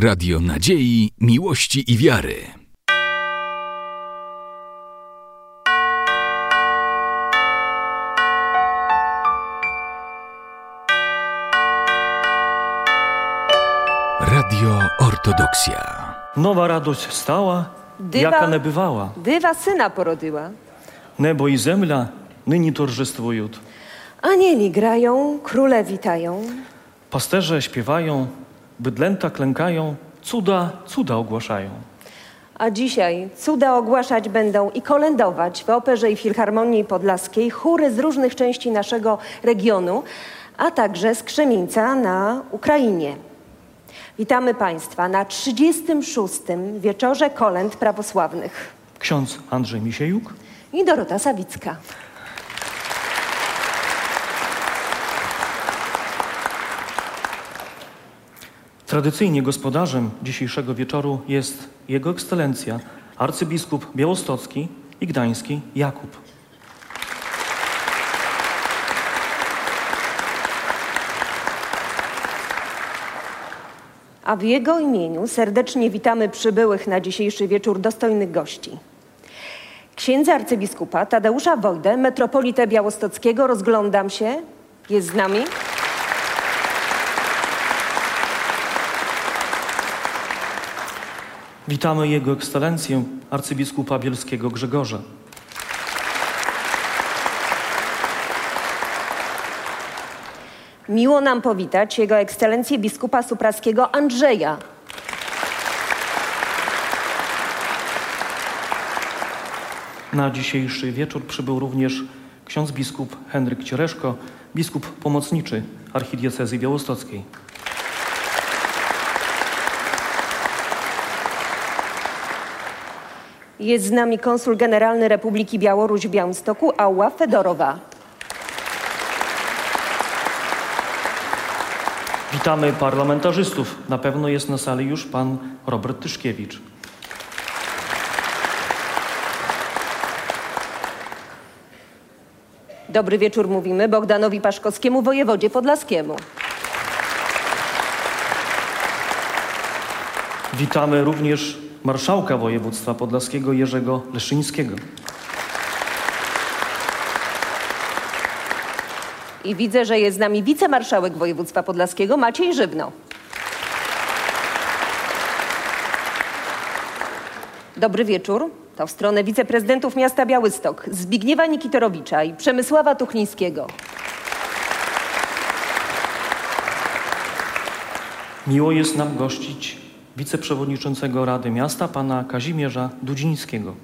Radio Nadziei, Miłości i Wiary. Radio Ortodoksja. Nowa radość stała, dywa, jaka nie bywała. Dywa syna porodyła. Nebo i zemla nyni torżestwują. Anieli grają, króle witają. Pasterze śpiewają, bydlęta klękają, cuda, cuda ogłaszają. A dzisiaj cuda ogłaszać będą i kolędować w Operze i Filharmonii Podlaskiej chóry z różnych części naszego regionu, a także z Krzemieńca na Ukrainie. Witamy Państwa na 36. wieczorze kolęd prawosławnych. Ksiądz Andrzej Misiejuk, I Dorota Sawicka. Tradycyjnie gospodarzem dzisiejszego wieczoru jest Jego Ekscelencja arcybiskup białostocki i gdański Jakub. A w jego imieniu serdecznie witamy przybyłych na dzisiejszy wieczór dostojnych gości. Księdza arcybiskupa Tadeusza Wojdę, metropolitę białostockiego, rozglądam się, jest z nami. Witamy Jego Ekscelencję arcybiskupa bielskiego Grzegorza. Miło nam powitać Jego Ekscelencję biskupa supraskiego Andrzeja. Na dzisiejszy wieczór przybył również ksiądz biskup Henryk Cioreszko, biskup pomocniczy archidiecezji białostockiej. Jest z nami konsul generalny Republiki Białoruś w Białymstoku, Ała Fedorowa. Witamy parlamentarzystów. Na pewno jest na sali już pan Robert Tyszkiewicz. Dobry wieczór mówimy Bogdanowi Paszkowskiemu, wojewodzie podlaskiemu. Witamy również marszałka województwa podlaskiego Jerzego Leszyńskiego. I widzę, że jest z nami wicemarszałek województwa podlaskiego Maciej Żywno. Dobry wieczór. To w stronę wiceprezydentów miasta Białystok Zbigniewa Nikitorowicza i Przemysława Tuchlińskiego. Miło jest nam gościć wiceprzewodniczącego Rady Miasta, pana Kazimierza Dudzińskiego.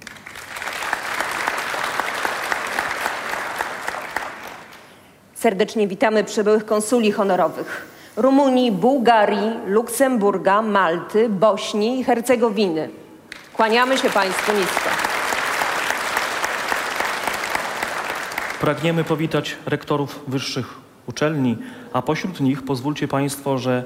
Serdecznie witamy przybyłych konsuli honorowych Rumunii, Bułgarii, Luksemburga, Malty, Bośni i Hercegowiny. Kłaniamy się Państwu nisko. Pragniemy powitać rektorów wyższych uczelni, a pośród nich pozwólcie Państwo, że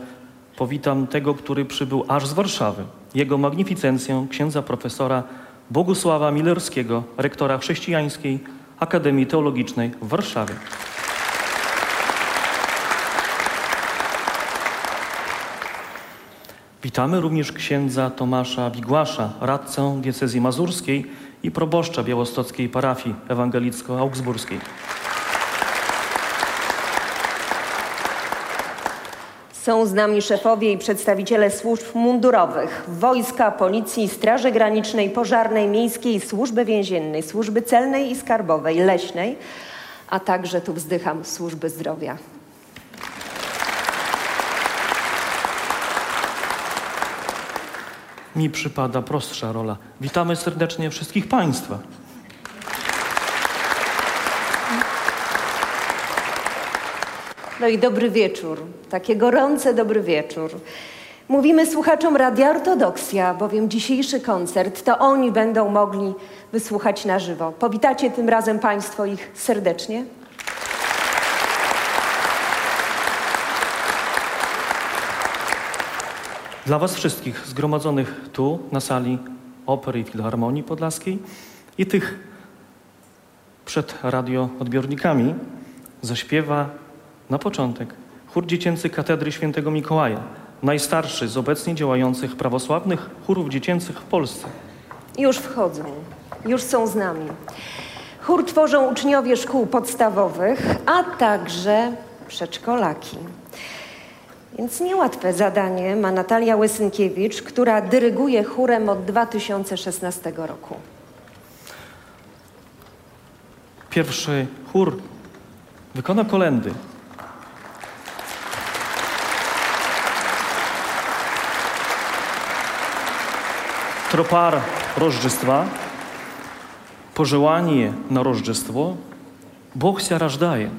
powitam tego, który przybył aż z Warszawy. Jego magnificencję księdza profesora Bogusława Milerskiego, rektora Chrześcijańskiej Akademii Teologicznej w Warszawie. Witamy również księdza Tomasza Wigłasza, radcę diecezji mazurskiej i proboszcza białostockiej parafii ewangelicko-augsburskiej. Są z nami szefowie i przedstawiciele służb mundurowych, wojska, policji, straży granicznej, pożarnej, miejskiej, służby więziennej, służby celnej i skarbowej, leśnej, a także tu wzdycham służby zdrowia. Mi przypada prostsza rola. Witamy serdecznie wszystkich Państwa. No i dobry wieczór, takie gorące dobry wieczór. Mówimy słuchaczom Radia Ortodoksja, bowiem dzisiejszy koncert to oni będą mogli wysłuchać na żywo. Powitacie tym razem Państwo ich serdecznie. Dla Was wszystkich zgromadzonych tu, na sali Opery i Filharmonii Podlaskiej i tych przed radioodbiornikami zaśpiewa na początek chór dziecięcy Katedry Świętego Mikołaja najstarszy z obecnie działających prawosławnych chórów dziecięcych w Polsce. Już wchodzą, już są z nami. Chór tworzą uczniowie szkół podstawowych, a także przedszkolaki. Więc niełatwe zadanie ma Natalia Łysynkiewicz, która dyryguje chórem od 2016 roku. Pierwszy chór wykona kolendy. Tropar Рождества, пожелание на Рождество, Бог ся рождає.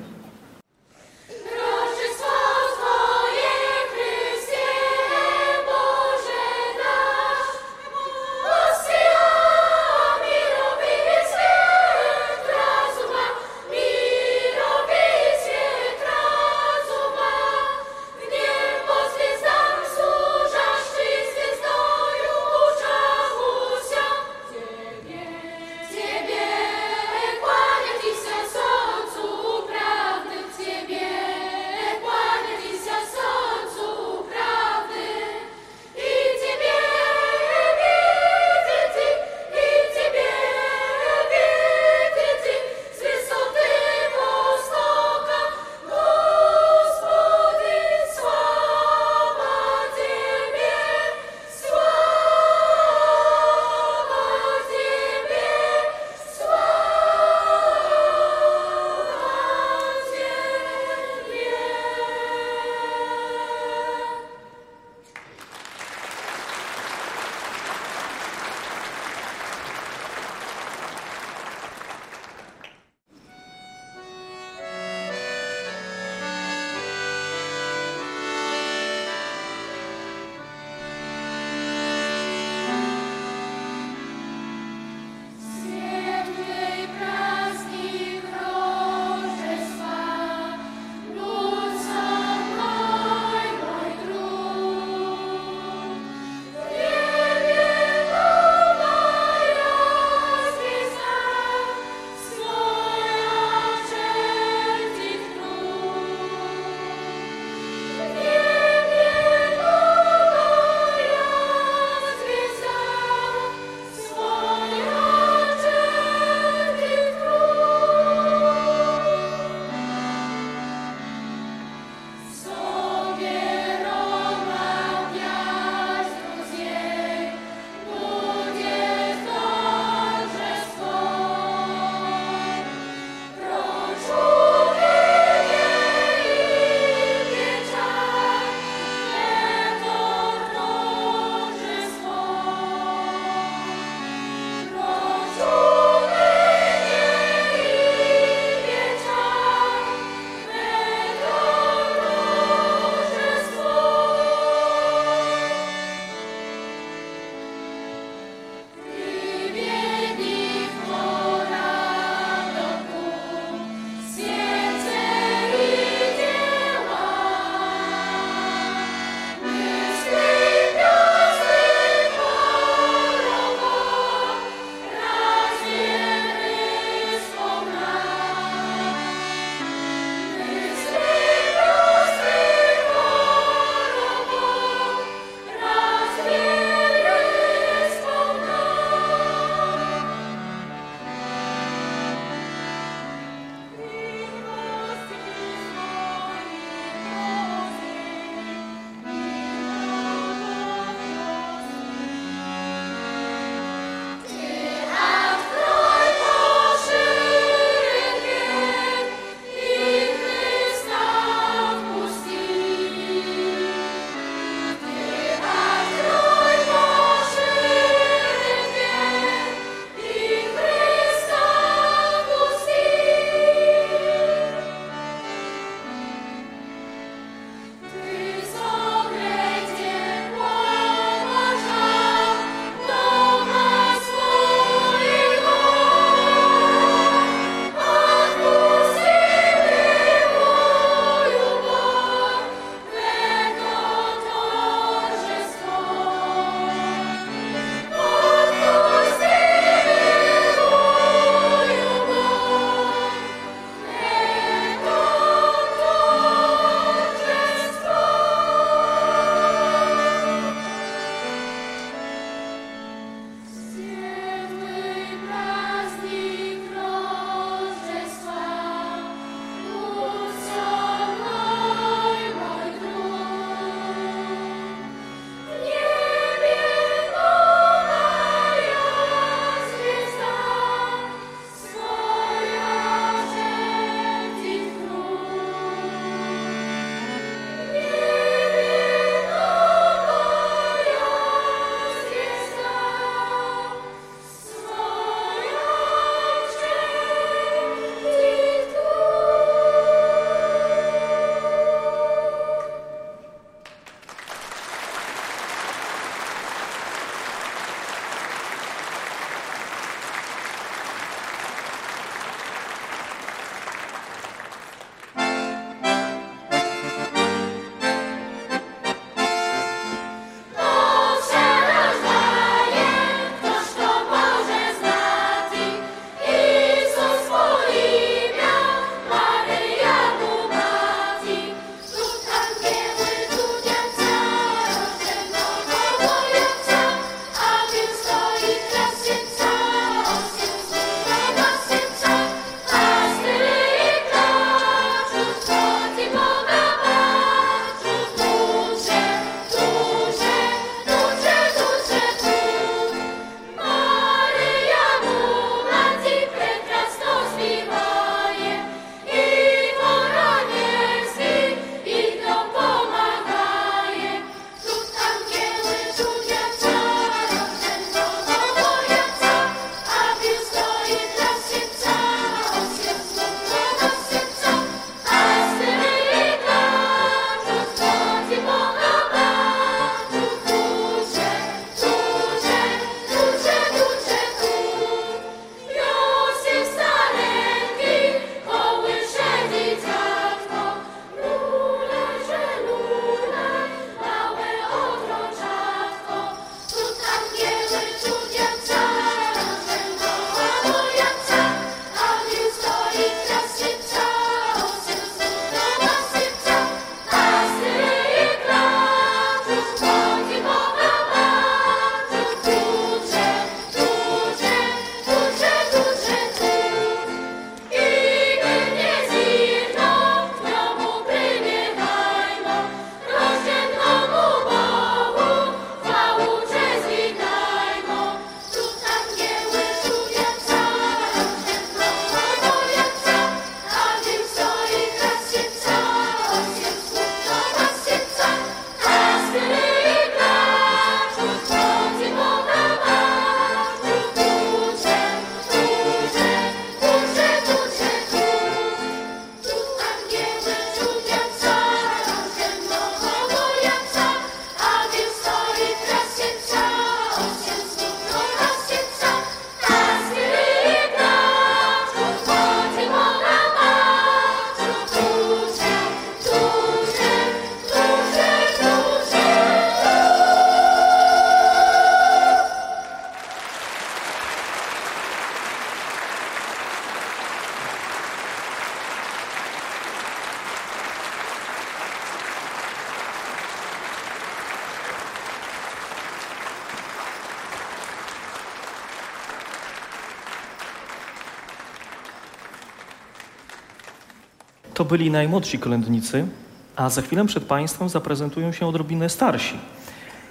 Byli najmłodsi kolędnicy, a za chwilę przed Państwem zaprezentują się odrobinę starsi.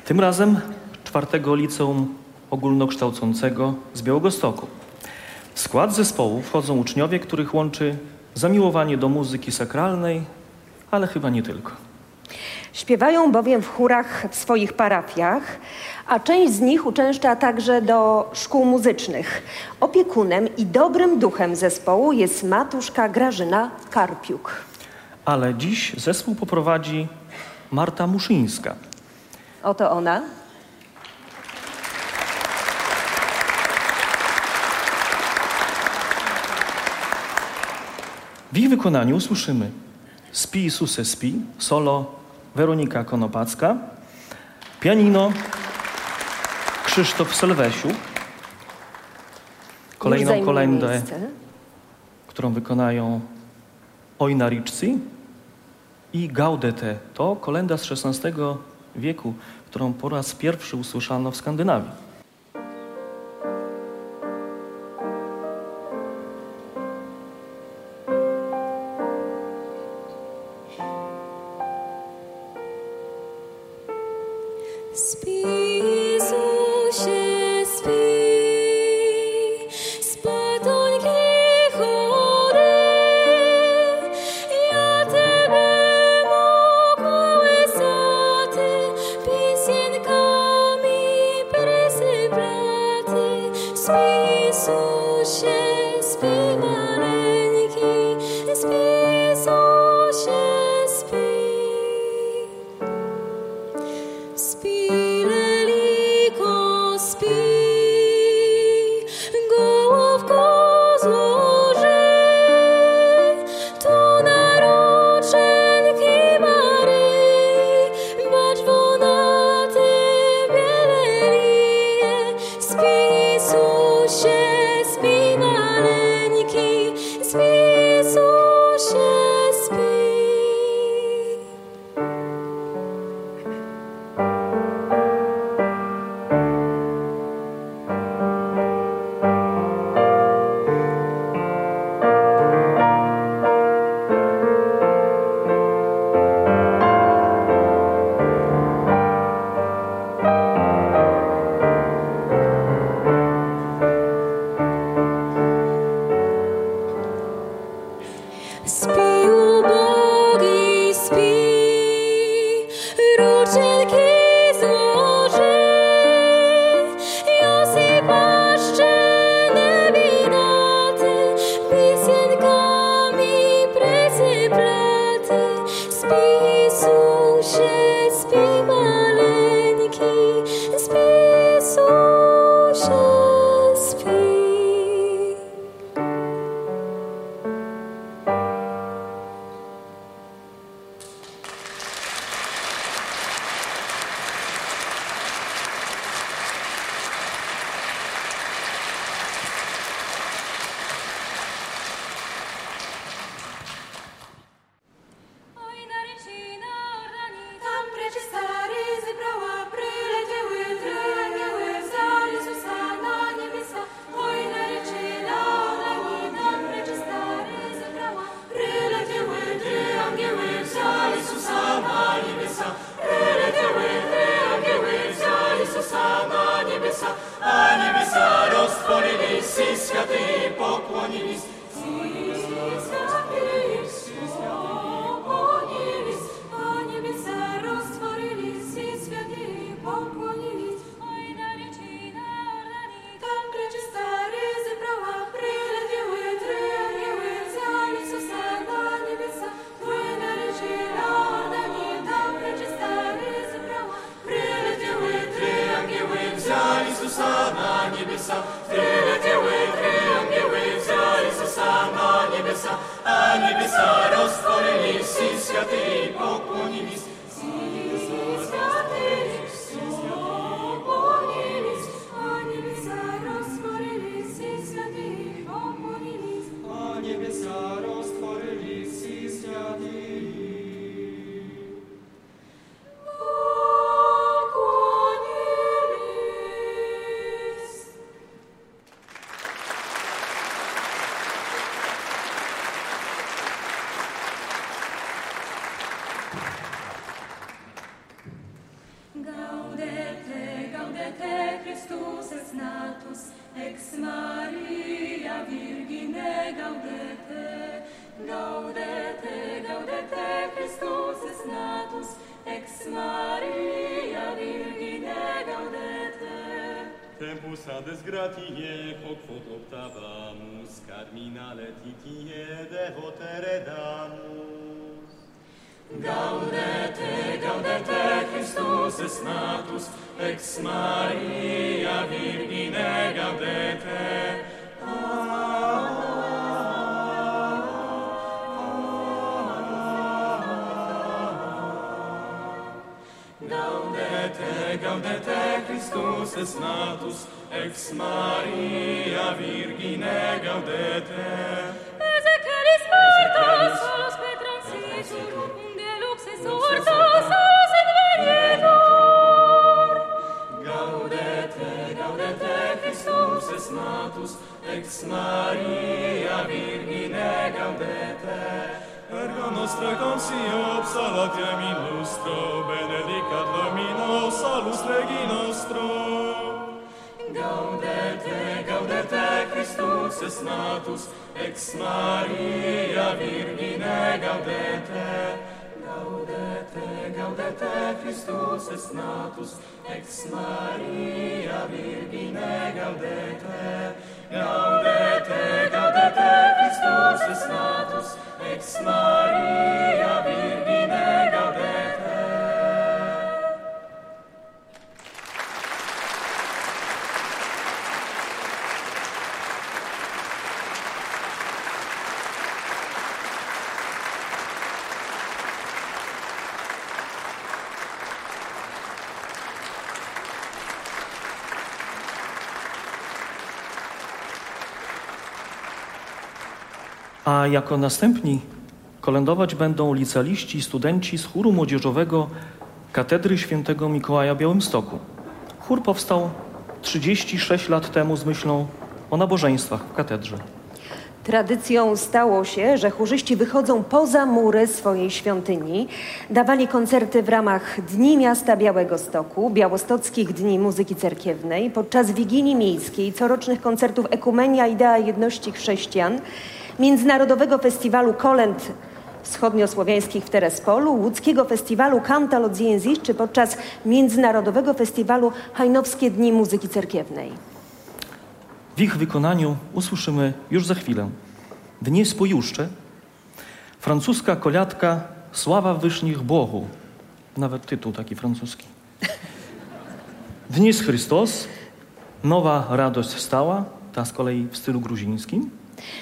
Tym razem czwartego liceum ogólnokształcącego z Białegostoku. W skład zespołu wchodzą uczniowie, których łączy zamiłowanie do muzyki sakralnej, ale chyba nie tylko. Śpiewają bowiem w chórach w swoich parafiach, a część z nich uczęszcza także do szkół muzycznych. Opiekunem i dobrym duchem zespołu jest matuszka Grażyna Karpiuk. Ale dziś zespół poprowadzi Marta Muszyńska. Oto ona. W ich wykonaniu usłyszymy Spi Suse Spi, solo Weronika Konopacka, pianino Krzysztof Selwesiuk, kolejną miejsce. którą wykonają Ojnariccy i Gaudete. To kolenda z XVI wieku, którą po raz pierwszy usłyszano w Skandynawii. Virgine gaudete. Ese caris mortos, solus per transitum, unde lux et sorto, solus et varietor. Gaudete, gaudete, Christus es natus, ex Maria Virgine gaudete. Ergo nostra consio, salatiam illustro, benedicat Domino, salus Regi nostro. Gaudete, Christus est natus, ex Maria Virgine gaudete. Gaudete, gaudete, Christus est natus, ex Maria Virgine gaudete. Gaudete, gaudete, Christus est natus, ex Maria Virgine A jako następni kolędować będą licealiści i studenci z chóru młodzieżowego Katedry Świętego Mikołaja Białymstoku. Chór powstał 36 lat temu z myślą o nabożeństwach w katedrze. Tradycją stało się, że chórzyści wychodzą poza mury swojej świątyni, dawali koncerty w ramach Dni Miasta Białego Stoku, Białostockich Dni Muzyki Cerkiewnej, podczas Wigilii Miejskiej, corocznych koncertów Ekumenia Idea Jedności Chrześcijan, Międzynarodowego Festiwalu Kolęd Wschodniosłowiańskich w Terespolu, Łódzkiego Festiwalu Kanta Lodziensis, czy podczas Międzynarodowego Festiwalu Hajnowskie Dni Muzyki Cerkiewnej. W ich wykonaniu usłyszymy już za chwilę Dnie spojuszcze, francuska koliadka Sława Wyżnich Bogu, nawet tytuł taki francuski. Dni z Chrystus, Nowa Radość Stała, ta z kolei w stylu gruzińskim.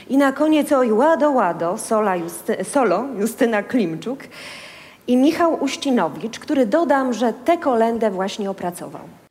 I na koniec oj łado łado sola Justy, solo Justyna Klimczuk i Michał Uścinowicz, który dodam, że tę kolendę właśnie opracował.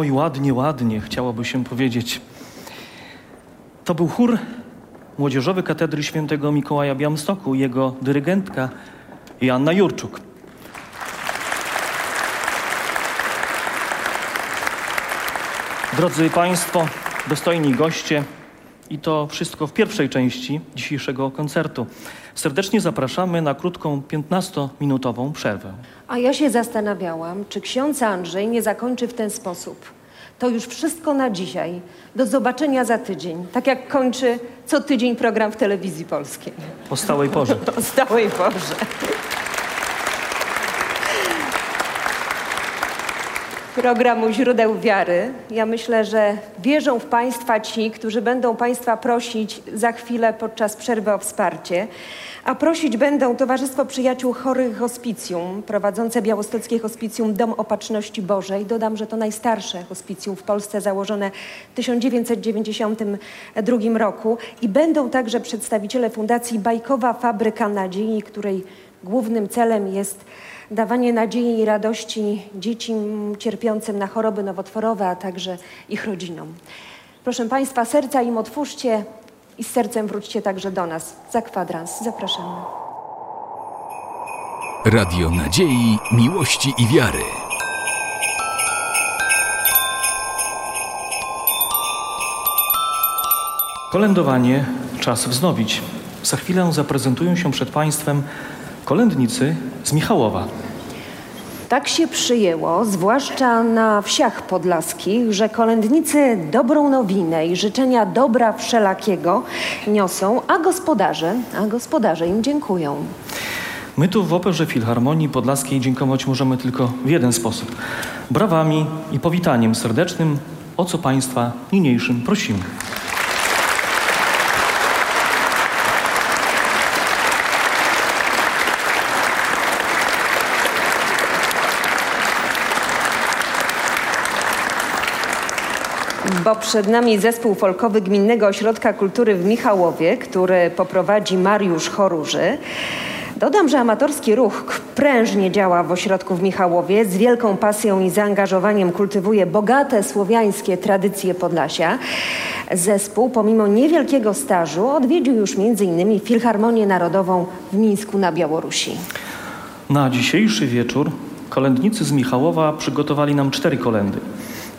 Oj, ładnie, ładnie, chciałoby się powiedzieć. To był chór Młodzieżowy Katedry Świętego Mikołaja Białymstoku, jego dyrygentka Joanna Jurczuk. Drodzy Państwo, dostojni goście, i to wszystko w pierwszej części dzisiejszego koncertu. Serdecznie zapraszamy na krótką 15-minutową przerwę. A ja się zastanawiałam, czy ksiądz Andrzej nie zakończy w ten sposób. To już wszystko na dzisiaj. Do zobaczenia za tydzień. Tak jak kończy co tydzień program w telewizji polskiej. O stałej porze. O stałej porze. Programu Źródeł Wiary. Ja myślę, że wierzą w Państwa ci, którzy będą Państwa prosić za chwilę podczas przerwy o wsparcie. A prosić będą Towarzystwo Przyjaciół Chorych Hospicjum, prowadzące Białostockie Hospicjum Dom Opatrzności Bożej. Dodam, że to najstarsze hospicjum w Polsce, założone w 1992 roku. I będą także przedstawiciele Fundacji Bajkowa Fabryka Nadziei, której głównym celem jest dawanie nadziei i radości dzieciom cierpiącym na choroby nowotworowe, a także ich rodzinom. Proszę Państwa, serca im otwórzcie i z sercem wróćcie także do nas. Za kwadrans. Zapraszamy. Radio Nadziei, Miłości i Wiary. Kolędowanie czas wznowić. Za chwilę zaprezentują się przed Państwem kolędnicy z Michałowa. Tak się przyjęło, zwłaszcza na wsiach podlaskich, że kolędnicy dobrą nowinę i życzenia dobra wszelakiego niosą, a gospodarze, a gospodarze im dziękują. My tu w Operze Filharmonii Podlaskiej dziękować możemy tylko w jeden sposób. Brawami i powitaniem serdecznym, o co Państwa niniejszym prosimy. Bo przed nami zespół folkowy Gminnego Ośrodka Kultury w Michałowie, który poprowadzi Mariusz Choruży. Dodam, że amatorski ruch prężnie działa w ośrodku w Michałowie, z wielką pasją i zaangażowaniem kultywuje bogate słowiańskie tradycje Podlasia. Zespół, pomimo niewielkiego stażu, odwiedził już m.in. Filharmonię Narodową w Mińsku na Białorusi. Na dzisiejszy wieczór kolędnicy z Michałowa przygotowali nam cztery kolendy.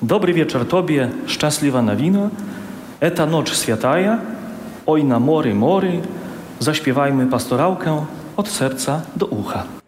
Dobry wieczór Tobie, szczęśliwa nowina, Eta noc świataja, Oj na mory mory, zaśpiewajmy pastorałkę od serca do ucha.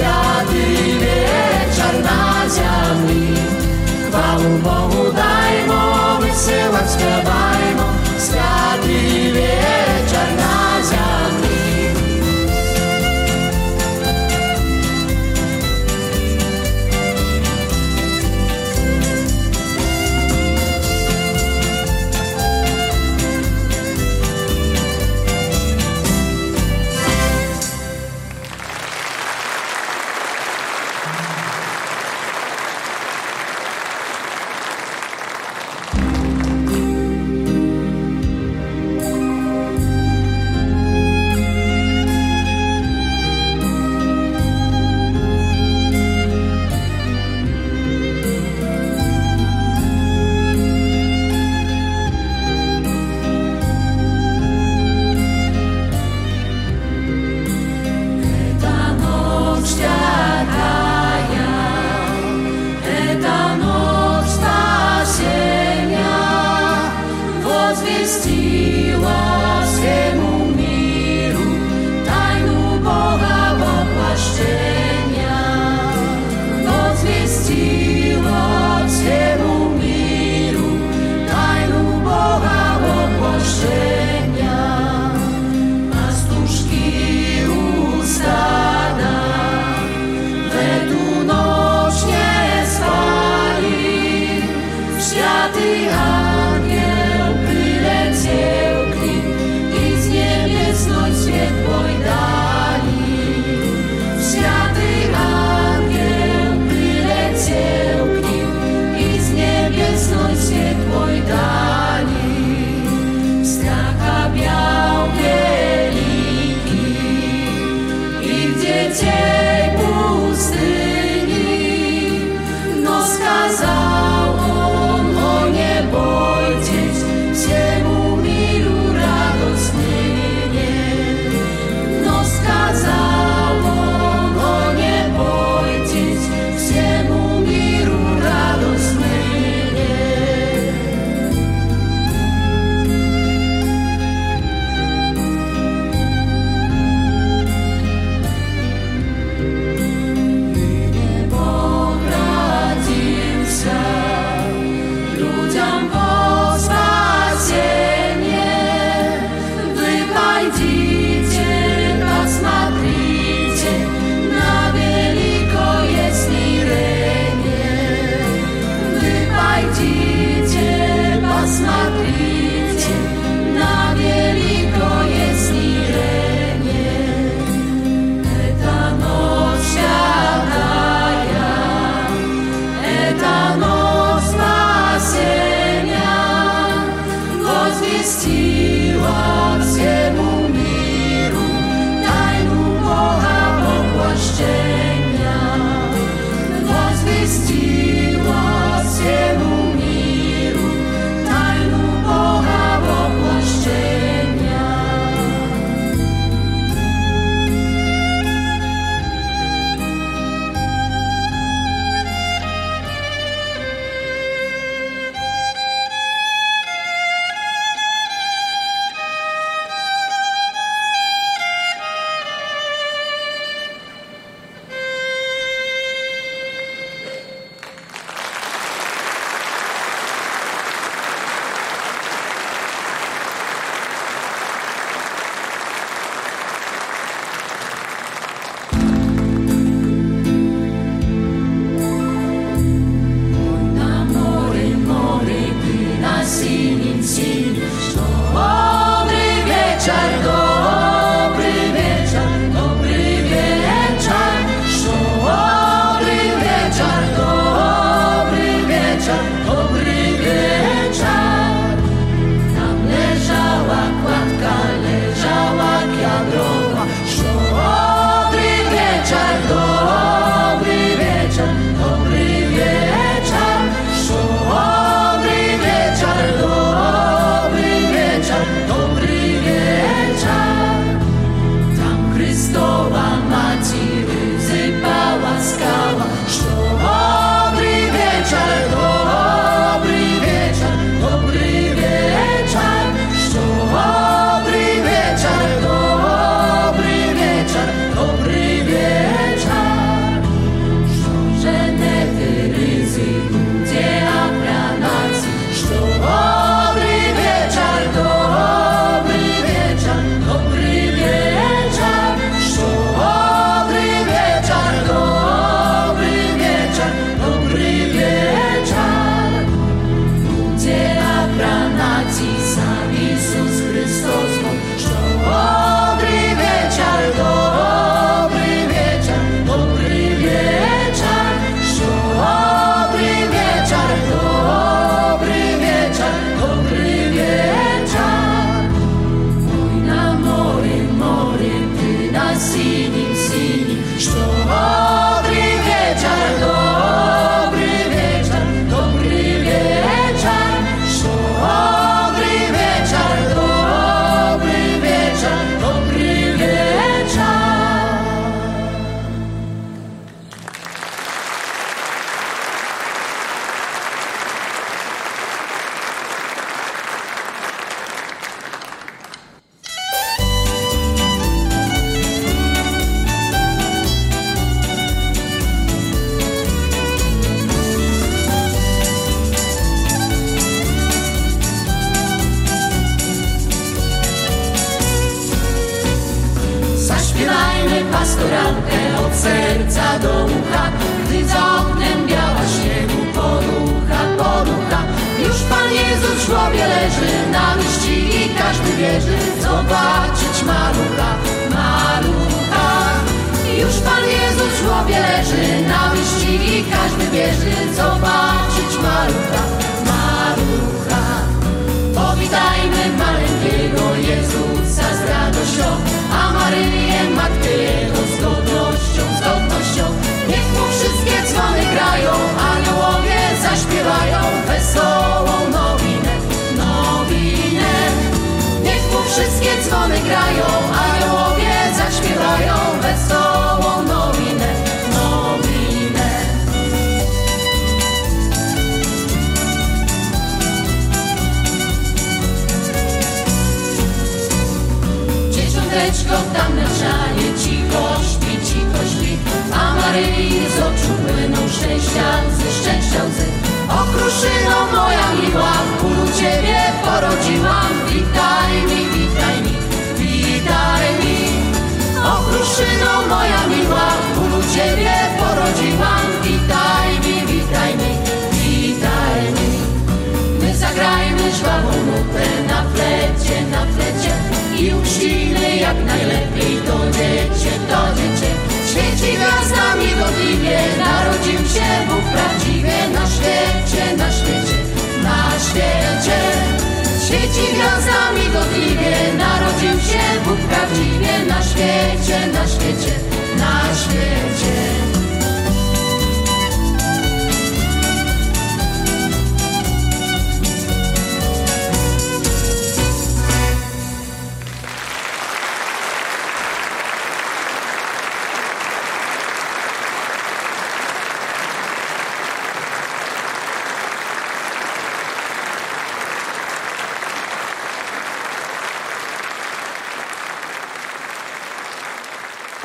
Святий вечір на землі, хвалу Богу даймо, весело співаймо. Dzieciąteczko tam na szanie cicho śpi, cicho śpi A Maryi z oczu płyną szczęścia łzy, szczęścia łzy. Okruszyno moja miła, w bólu Ciebie porodziłam. Witaj mi, witaj mi, witaj mi. Okruszyno moja miła, w bólu Ciebie porodziłam. Witaj mi, witaj mi, witaj mi. My zagrajmy żwawą nutę na flecie, na flecie i uczcimy jak najlepiej to dziecię, to dziecię. Świeci gwiazdami godliwie, narodził się Bóg prawdziwie na świecie, na świecie, na świecie. Świeci gwiazdami godliwie, narodził się Bóg prawdziwie na świecie, na świecie, na świecie.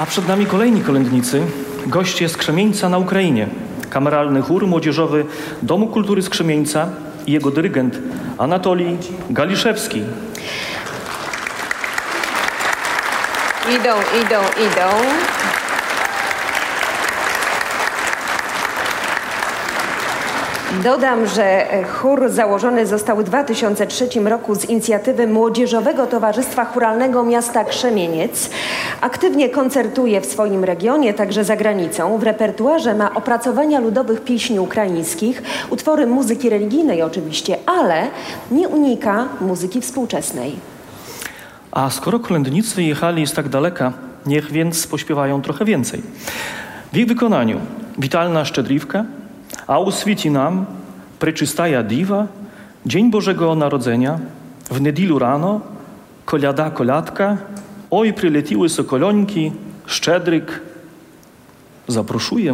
A przed nami kolejni kolędnicy, goście z Krzemieńca na Ukrainie. Kameralny chór młodzieżowy Domu Kultury z i jego dyrygent Anatolij Galiszewski. Idą, idą, idą. Dodam, że chór założony został w 2003 roku z inicjatywy Młodzieżowego Towarzystwa Churalnego Miasta Krzemieniec. Aktywnie koncertuje w swoim regionie, także za granicą. W repertuarze ma opracowania ludowych pieśni ukraińskich, utwory muzyki religijnej oczywiście, ale nie unika muzyki współczesnej. A skoro kolędnicy jechali z tak daleka, niech więc pośpiewają trochę więcej. W ich wykonaniu witalna szczedriwka, a uswieci nam preczystaja diwa, Dzień Bożego Narodzenia, w niedzielu rano, koliada koliadka, oj przyleciły sokolońki, szczedryk. Zaproszuję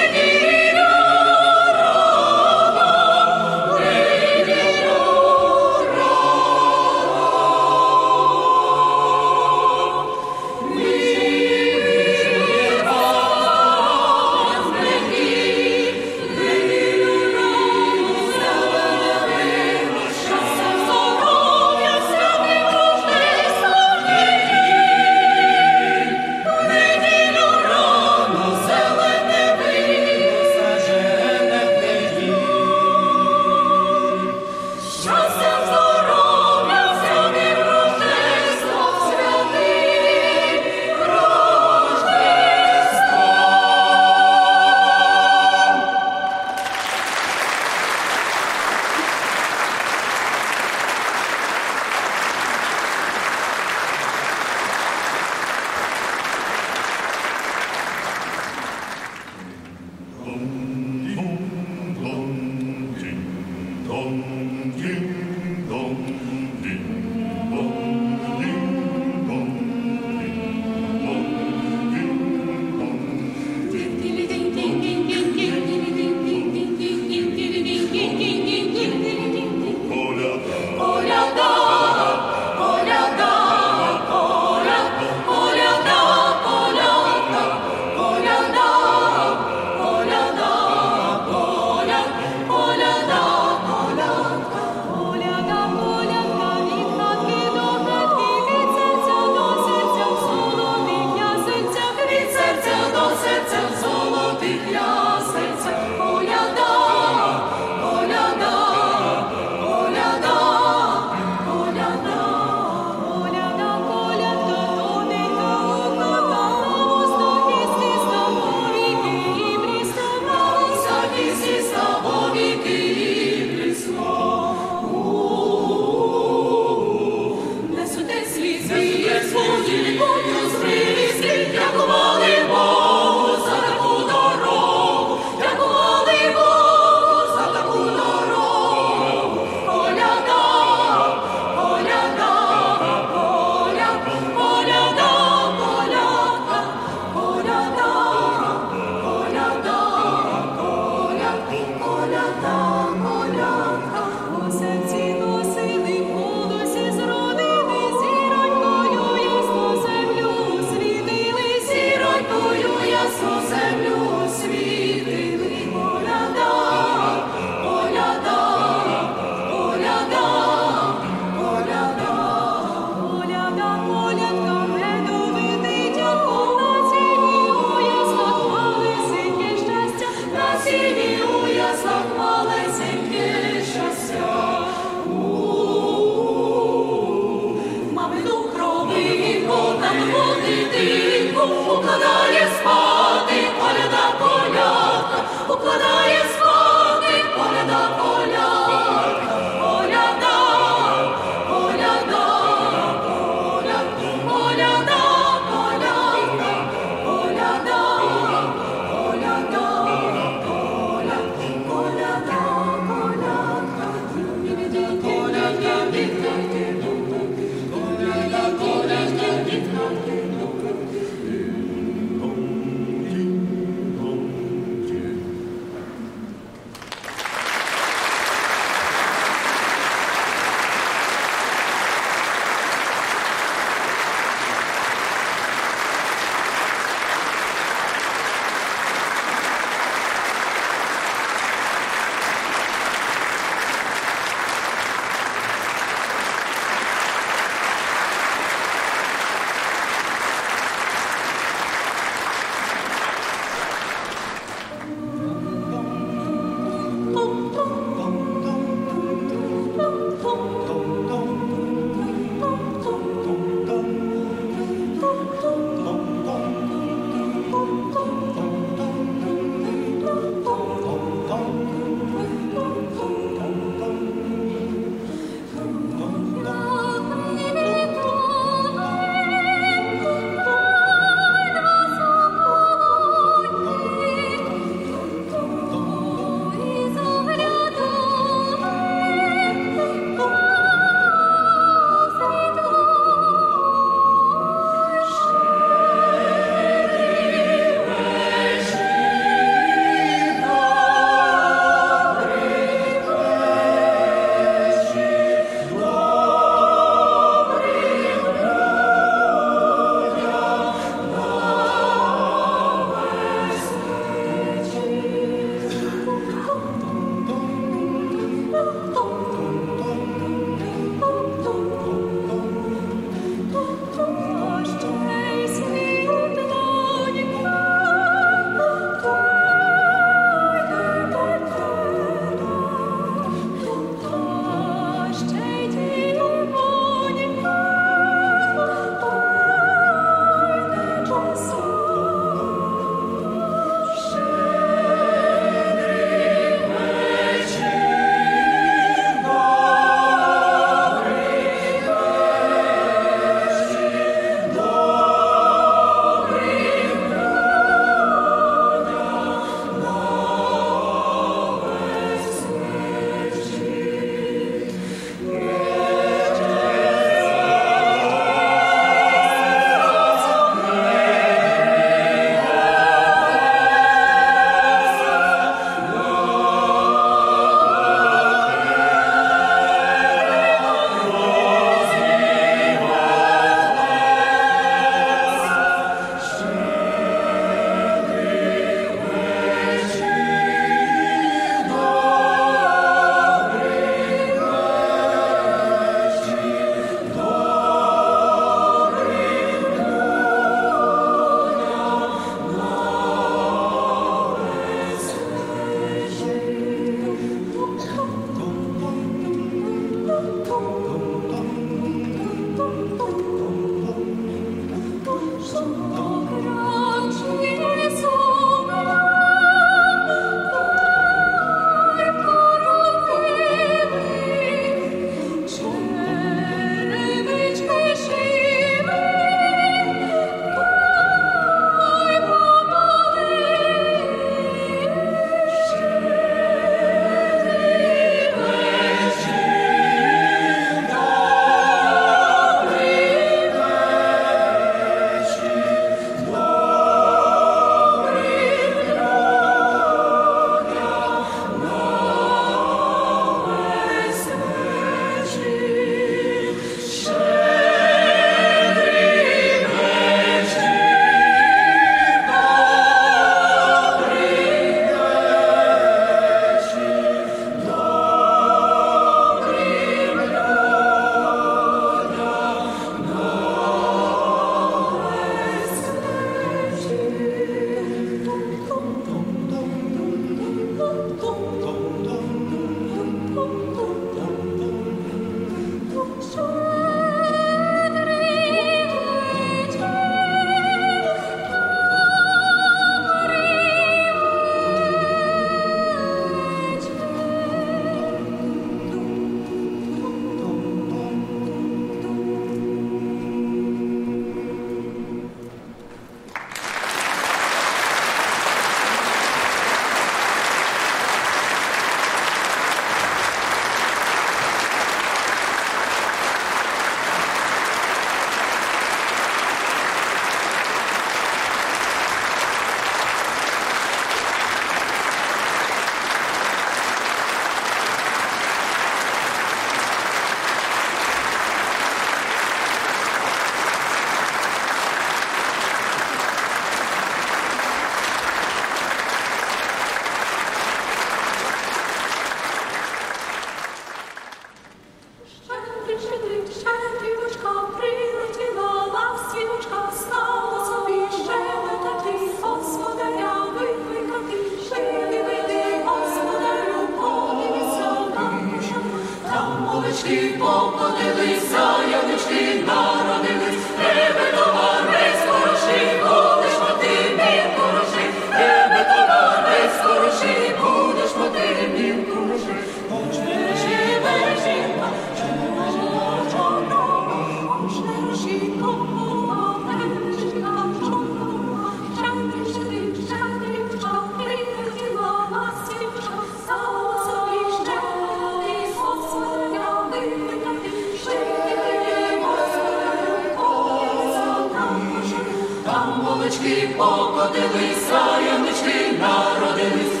Янички покотилися, янички народились.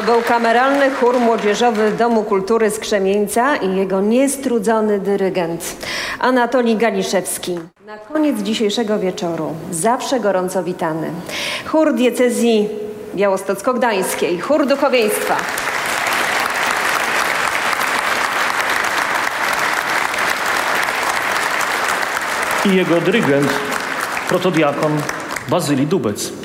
To był kameralny chór młodzieżowy Domu Kultury z Krzemieńca i jego niestrudzony dyrygent Anatolii Galiszewski. Na koniec dzisiejszego wieczoru, zawsze gorąco witany, chór diecezji białostocko-gdańskiej, chór duchowieństwa. I jego dyrygent, protodiakon Bazyli Dubec.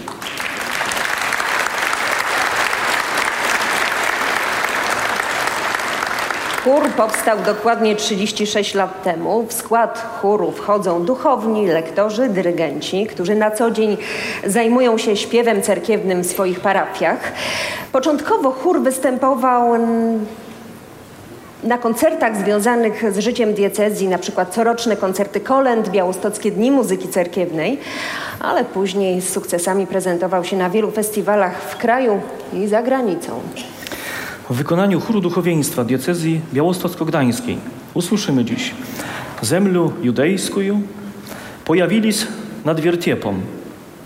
Chór powstał dokładnie 36 lat temu. W skład chóru wchodzą duchowni, lektorzy, dyrygenci, którzy na co dzień zajmują się śpiewem cerkiewnym w swoich parafiach. Początkowo chór występował na koncertach związanych z życiem diecezji, na przykład coroczne koncerty kolęd, białostockie dni muzyki cerkiewnej, ale później z sukcesami prezentował się na wielu festiwalach w kraju i za granicą. W wykonaniu chóru duchowieństwa diecezji białostocko-gdańskiej usłyszymy dziś Zemlю judejskuju pojawilis nad wiertiepom.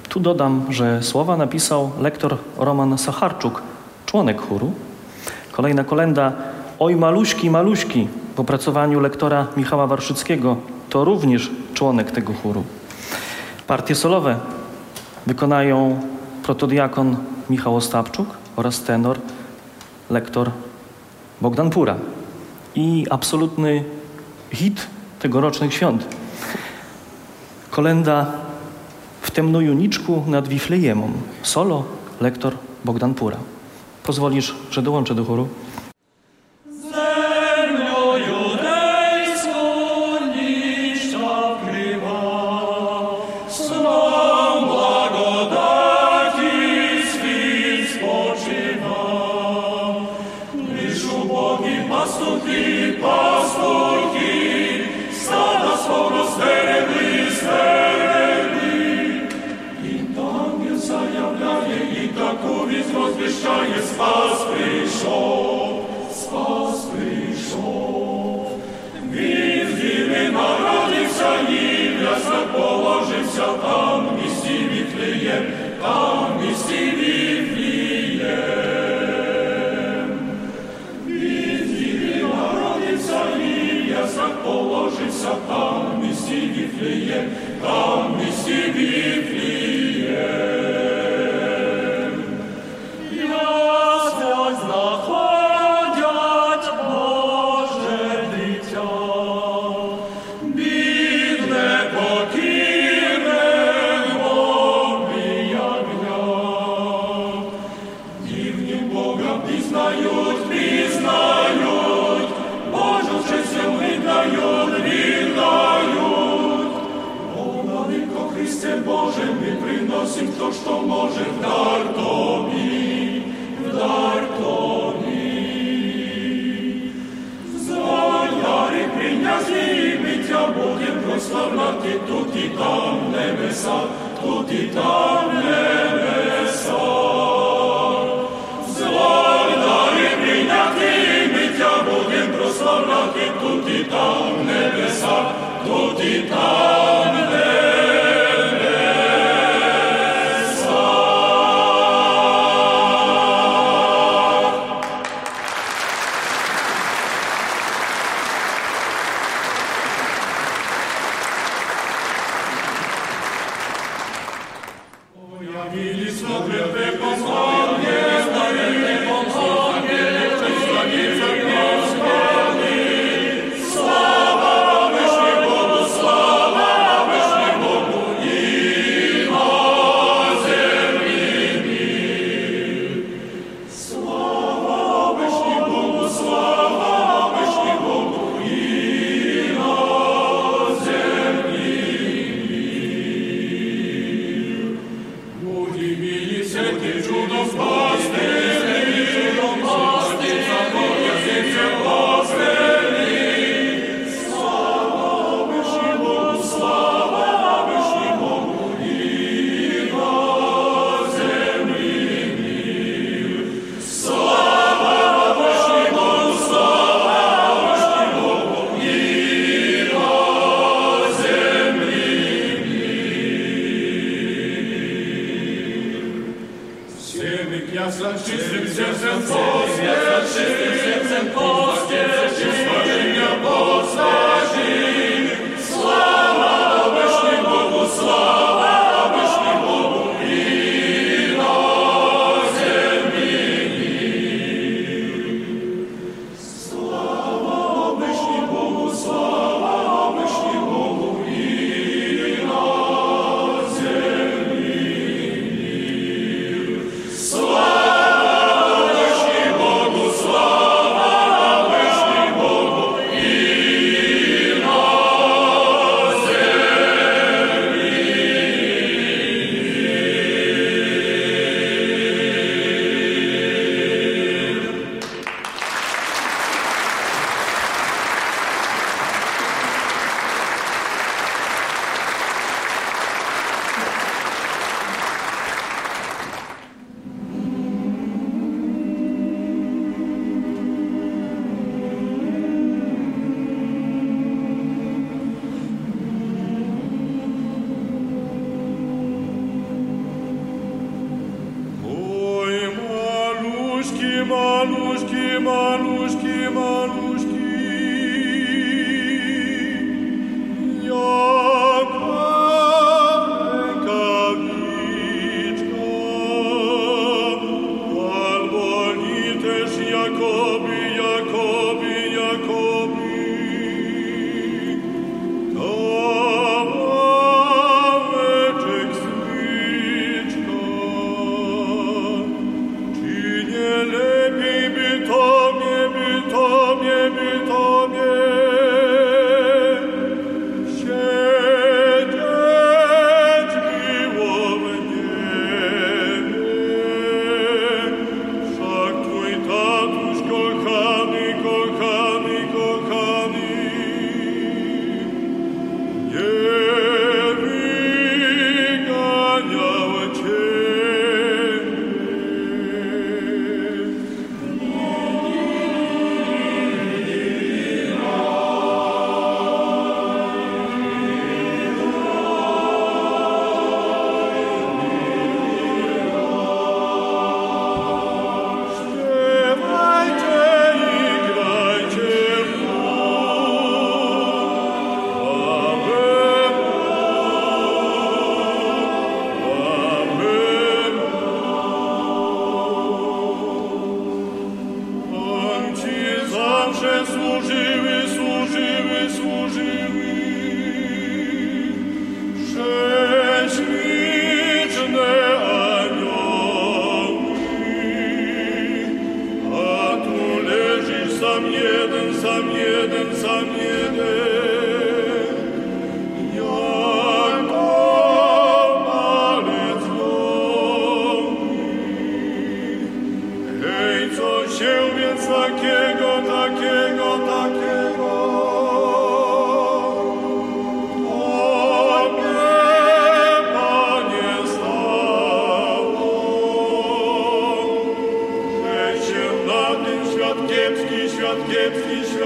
Tu dodam, że słowa napisał lektor Roman Sacharczuk, członek chóru. Kolejna kolenda Oj maluśki, maluśki w opracowaniu lektora Michała Warszyckiego to również członek tego chóru. Partie solowe wykonają protodiakon Michał Ostapczuk oraz tenor lektor Bogdan Pura. I absolutny hit tegorocznych świąt. Kolenda w temnu juniczku nad Wiflejemą. Solo lektor Bogdan Pura. Pozwolisz, że dołączę do chóru?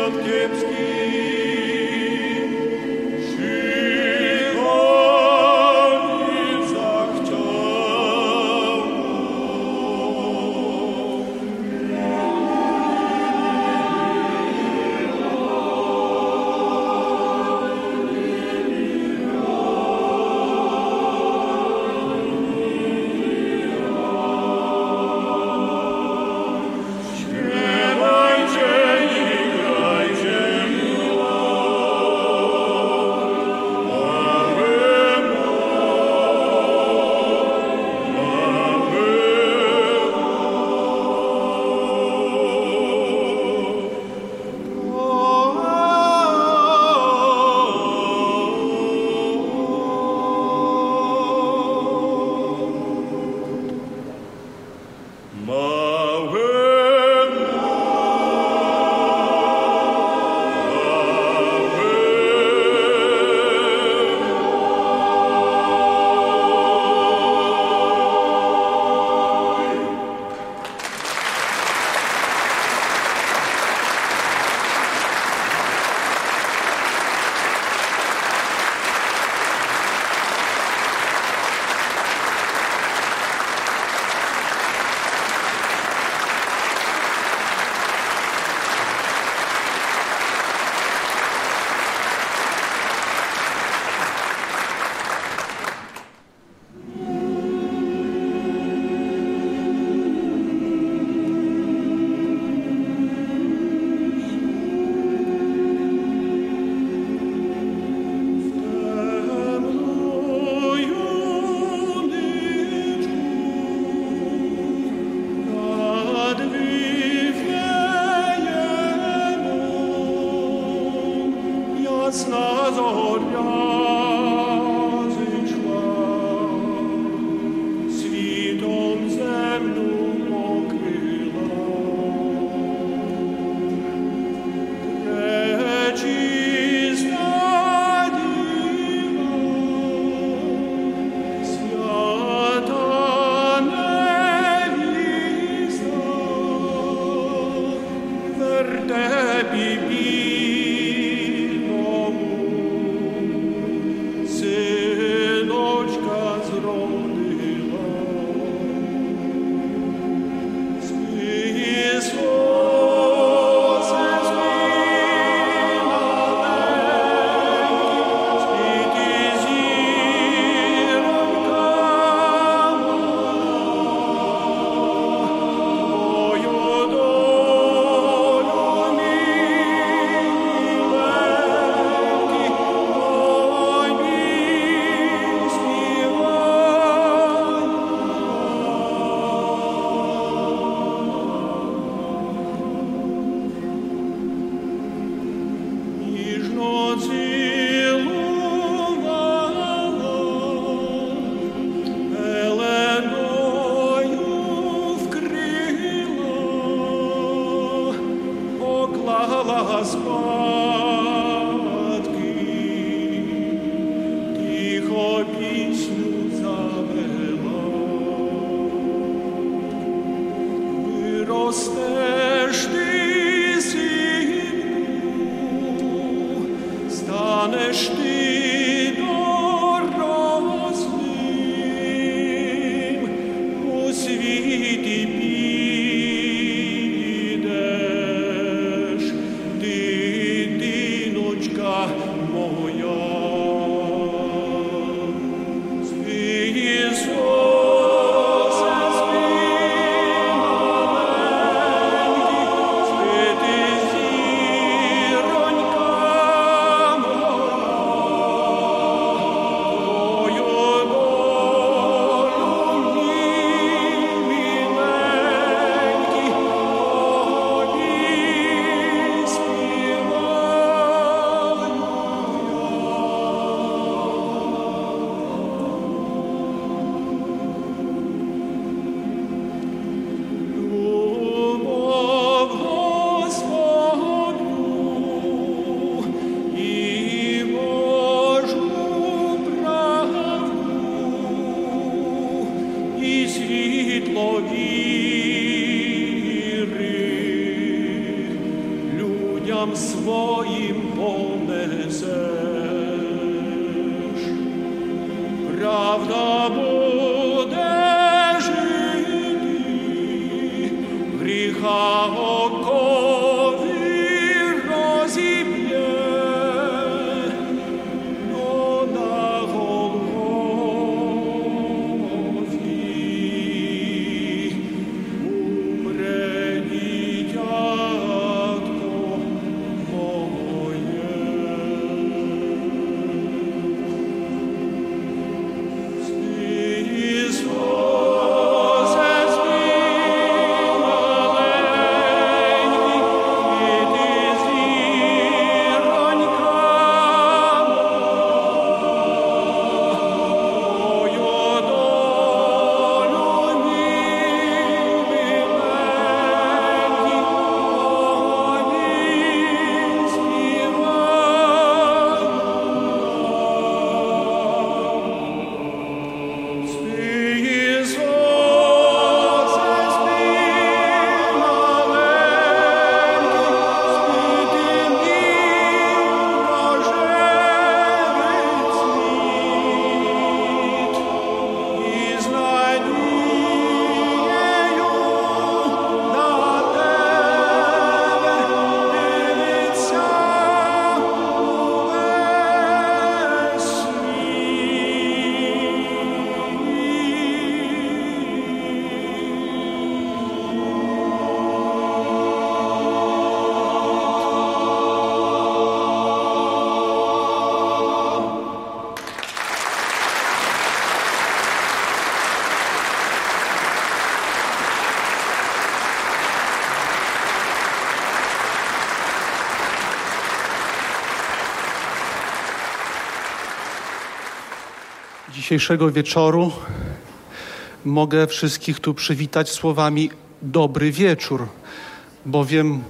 Gott gibt dir. God's Dzisiejszego wieczoru mogę wszystkich tu przywitać słowami dobry wieczór, bowiem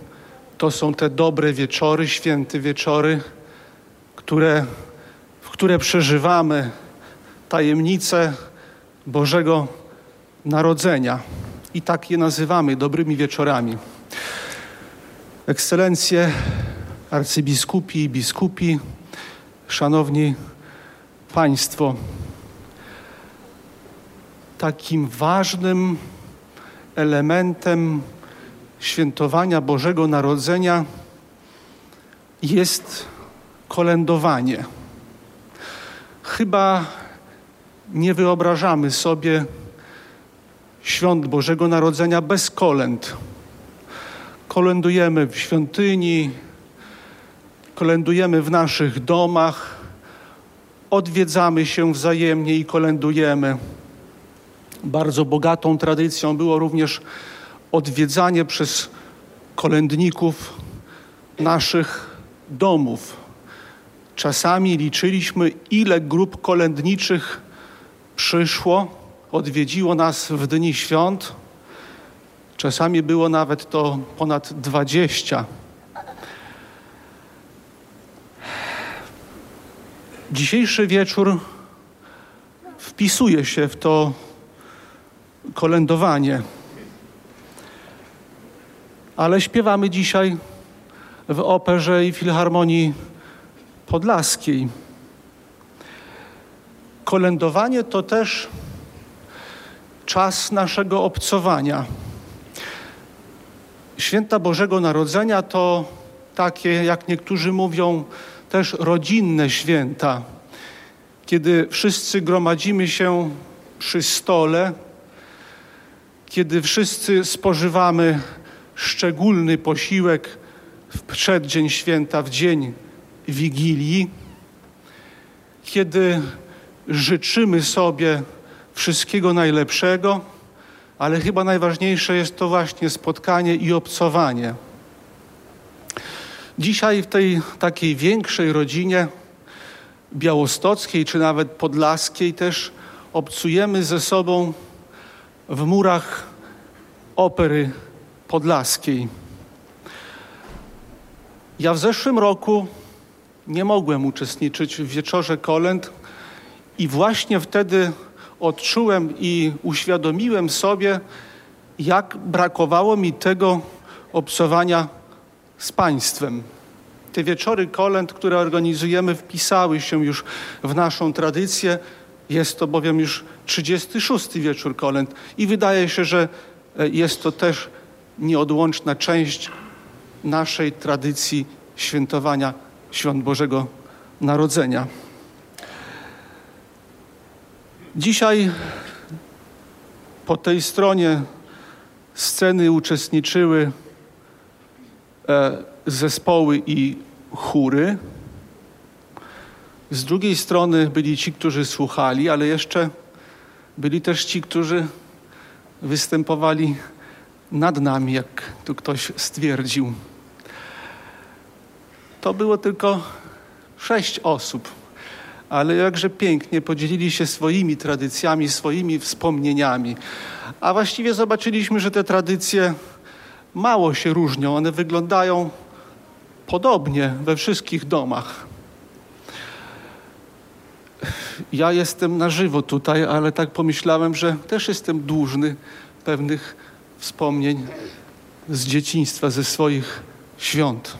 to są te dobre wieczory, święte wieczory, które, w które przeżywamy tajemnicę Bożego Narodzenia. I tak je nazywamy dobrymi wieczorami. Ekscelencje, arcybiskupi i biskupi, szanowni Państwo, takim ważnym elementem świętowania Bożego Narodzenia jest kolędowanie. Chyba nie wyobrażamy sobie świąt Bożego Narodzenia bez kolęd. Kolędujemy w świątyni, kolędujemy w naszych domach, odwiedzamy się wzajemnie i kolędujemy. Bardzo bogatą tradycją było również odwiedzanie przez kolędników naszych domów. Czasami liczyliśmy, ile grup kolędniczych przyszło, odwiedziło nas w dni świąt. Czasami było nawet to ponad dwadzieścia. Dzisiejszy wieczór wpisuje się w to kolędowanie. Ale śpiewamy dzisiaj w operze i filharmonii podlaskiej. Kolędowanie to też czas naszego obcowania. Święta Bożego Narodzenia to takie, jak niektórzy mówią, też rodzinne święta, kiedy wszyscy gromadzimy się przy stole, kiedy wszyscy spożywamy szczególny posiłek w przeddzień święta, w dzień Wigilii, kiedy życzymy sobie wszystkiego najlepszego, ale chyba najważniejsze jest to właśnie spotkanie i obcowanie. Dzisiaj w tej takiej większej rodzinie białostockiej czy nawet podlaskiej też obcujemy ze sobą w murach opery podlaskiej. Ja w zeszłym roku nie mogłem uczestniczyć w wieczorze kolęd i właśnie wtedy odczułem i uświadomiłem sobie, jak brakowało mi tego obcowania z Państwem. Te wieczory kolęd, które organizujemy, wpisały się już w naszą tradycję. Jest to bowiem już 36. wieczór kolęd i wydaje się, że e, jest to też nieodłączna część naszej tradycji świętowania świąt Bożego Narodzenia. Dzisiaj po tej stronie sceny uczestniczyły e, zespoły i chóry. Z drugiej strony byli ci, którzy słuchali, ale jeszcze byli też ci, którzy występowali nad nami, jak tu ktoś stwierdził. To było tylko sześć osób, ale jakże pięknie podzielili się swoimi tradycjami, swoimi wspomnieniami. A właściwie zobaczyliśmy, że te tradycje mało się różnią, one wyglądają podobnie we wszystkich domach. Ja jestem na żywo tutaj, ale tak pomyślałem, że też jestem dłużny pewnych wspomnień z dzieciństwa, ze swoich świąt.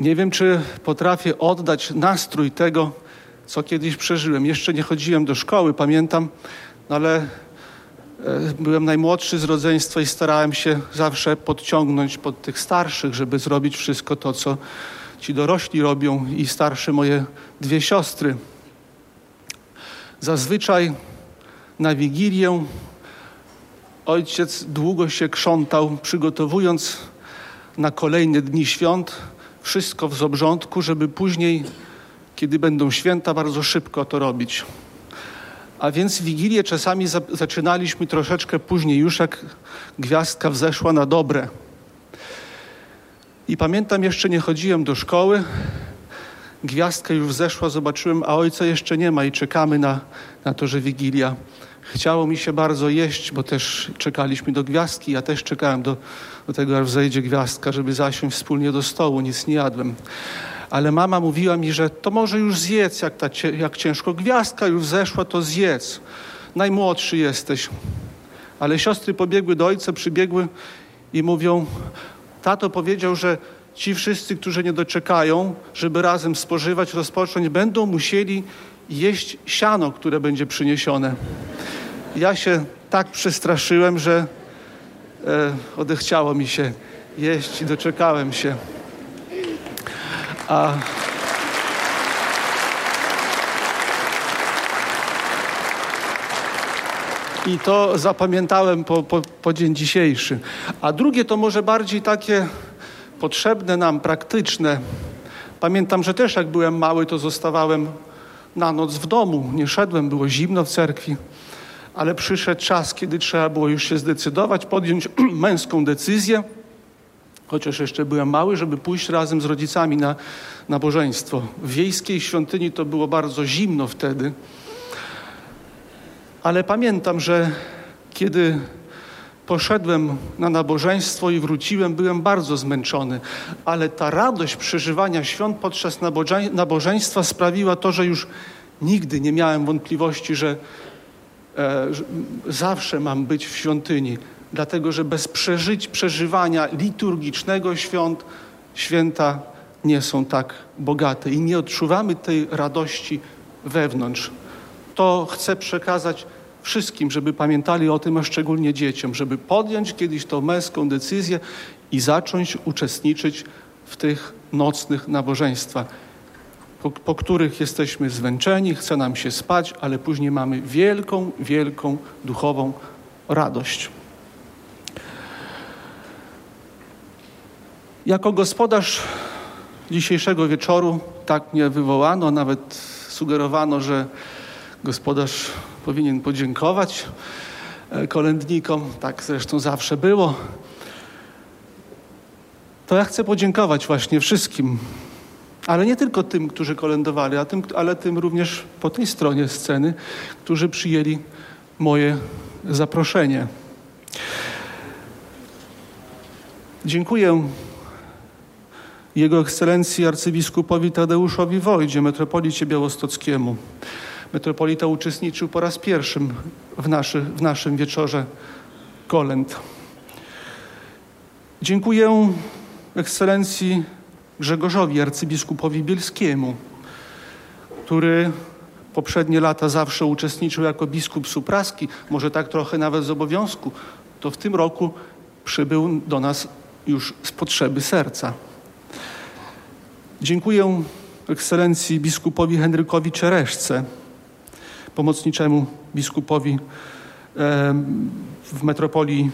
Nie wiem, czy potrafię oddać nastrój tego, co kiedyś przeżyłem. Jeszcze nie chodziłem do szkoły, pamiętam, no ale e, byłem najmłodszy z rodzeństwa i starałem się zawsze podciągnąć pod tych starszych, żeby zrobić wszystko to, co ci dorośli robią i starsze moje dwie siostry. Zazwyczaj na Wigilię ojciec długo się krzątał, przygotowując na kolejne dni świąt wszystko w zobrządku, żeby później, kiedy będą święta, bardzo szybko to robić. A więc Wigilię czasami za zaczynaliśmy troszeczkę później, już jak gwiazdka wzeszła na dobre. I pamiętam, jeszcze nie chodziłem do szkoły, gwiazdka już wzeszła, zobaczyłem, a ojca jeszcze nie ma i czekamy na, na to, że Wigilia. Chciało mi się bardzo jeść, bo też czekaliśmy do gwiazdki. Ja też czekałem do, do tego, aż wzejdzie gwiazdka, żeby zasiąść wspólnie do stołu. Nic nie jadłem. Ale mama mówiła mi, że to może już zjedz, jak, ta, jak ciężko gwiazdka już zeszła, to zjedz. Najmłodszy jesteś. Ale siostry pobiegły do ojca, przybiegły i mówią, tato powiedział, że ci wszyscy, którzy nie doczekają, żeby razem spożywać, rozpocząć, będą musieli jeść siano, które będzie przyniesione. Ja się tak przestraszyłem, że e, odechciało mi się jeść i doczekałem się. A I to zapamiętałem po, po, po dzień dzisiejszy. A drugie to może bardziej takie potrzebne nam, praktyczne. Pamiętam, że też jak byłem mały, to zostawałem na noc w domu. Nie szedłem, było zimno w cerkwi. Ale przyszedł czas, kiedy trzeba było już się zdecydować, podjąć męską decyzję. chociaż jeszcze byłem mały, żeby pójść razem z rodzicami na nabożeństwo. W wiejskiej świątyni to było bardzo zimno wtedy, ale pamiętam, że kiedy poszedłem na nabożeństwo i wróciłem, byłem bardzo zmęczony, ale ta radość przeżywania świąt podczas nabożeństwa sprawiła to, że już nigdy nie miałem wątpliwości, że, e, że zawsze mam być w świątyni, dlatego że bez przeżyć, przeżywania liturgicznego świąt, święta nie są tak bogate i nie odczuwamy tej radości wewnątrz. To chcę przekazać wszystkim, żeby pamiętali o tym, a szczególnie dzieciom, żeby podjąć kiedyś tą męską decyzję i zacząć uczestniczyć w tych nocnych nabożeństwach, po, po których jesteśmy zmęczeni, chce nam się spać, ale później mamy wielką, wielką duchową radość. Jako gospodarz dzisiejszego wieczoru tak mnie wywołano, nawet sugerowano, że gospodarz powinien podziękować e, kolędnikom. Tak zresztą zawsze było. To ja chcę podziękować właśnie wszystkim, ale nie tylko tym, którzy kolędowali, tym, ale tym również po tej stronie sceny, którzy przyjęli moje zaproszenie. Dziękuję Jego Ekscelencji arcybiskupowi Tadeuszowi Wojdzie, metropolicie białostockiemu. Metropolita uczestniczył po raz pierwszy w, naszy, w naszym wieczorze kolęd. Dziękuję Ekscelencji Grzegorzowi, arcybiskupowi bielskiemu, który poprzednie lata zawsze uczestniczył jako biskup supraski, może tak trochę nawet z obowiązku, to w tym roku przybył do nas już z potrzeby serca. Dziękuję ekscelencji biskupowi Henrykowi Czereszce, pomocniczemu biskupowi w metropolii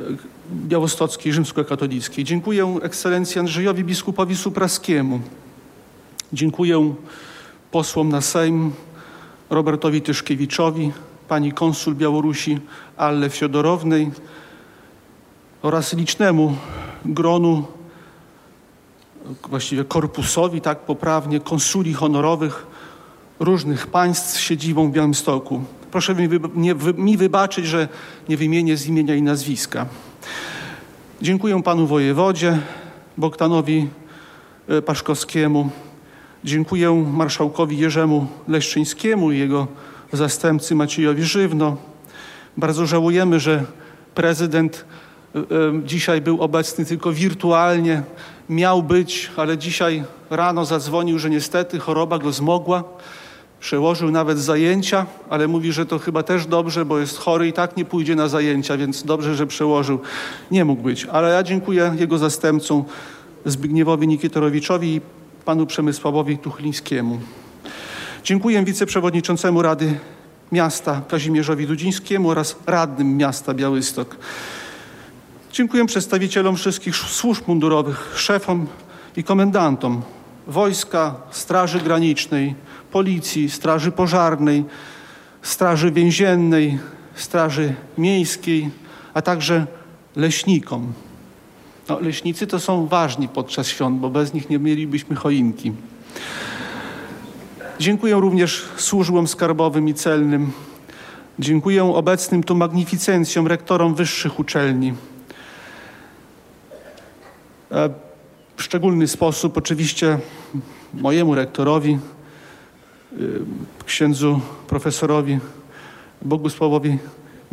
e, białostockiej, rzymskokatolickiej. Dziękuję ekscelencji Andrzejowi biskupowi Supraskiemu. Dziękuję posłom na Sejm Robertowi Tyszkiewiczowi, pani konsul Białorusi Alle Fiodorownej oraz licznemu gronu właściwie korpusowi, tak poprawnie, konsuli honorowych różnych państw z siedzibą w Białymstoku. Proszę mi, nie, wy, mi wybaczyć, że nie wymienię z imienia i nazwiska. Dziękuję panu wojewodzie Bogdanowi e, Paszkowskiemu. Dziękuję marszałkowi Jerzemu Leszczyńskiemu i jego zastępcy Maciejowi Żywno. Bardzo żałujemy, że prezydent e, e, dzisiaj był obecny tylko wirtualnie miał być, ale dzisiaj rano zadzwonił, że niestety choroba go zmogła. Przełożył nawet zajęcia, ale mówi, że to chyba też dobrze, bo jest chory i tak nie pójdzie na zajęcia, więc dobrze, że przełożył. Nie mógł być, ale ja dziękuję jego zastępcom Zbigniewowi Nikitorowiczowi i panu Przemysławowi Tuchlińskiemu. Dziękuję wiceprzewodniczącemu Rady Miasta Kazimierzowi Dudzińskiemu oraz radnym miasta Białystok. Dziękuję przedstawicielom wszystkich służb mundurowych, szefom i komendantom wojska, Straży Granicznej, Policji, Straży Pożarnej, Straży Więziennej, Straży Miejskiej, a także leśnikom. No, leśnicy to są ważni podczas świąt, bo bez nich nie mielibyśmy choinki. Dziękuję również służbom skarbowym i celnym. Dziękuję obecnym tu magnificencjom, rektorom wyższych uczelni. E, w szczególny sposób oczywiście mojemu rektorowi, księdzu profesorowi Bogusławowi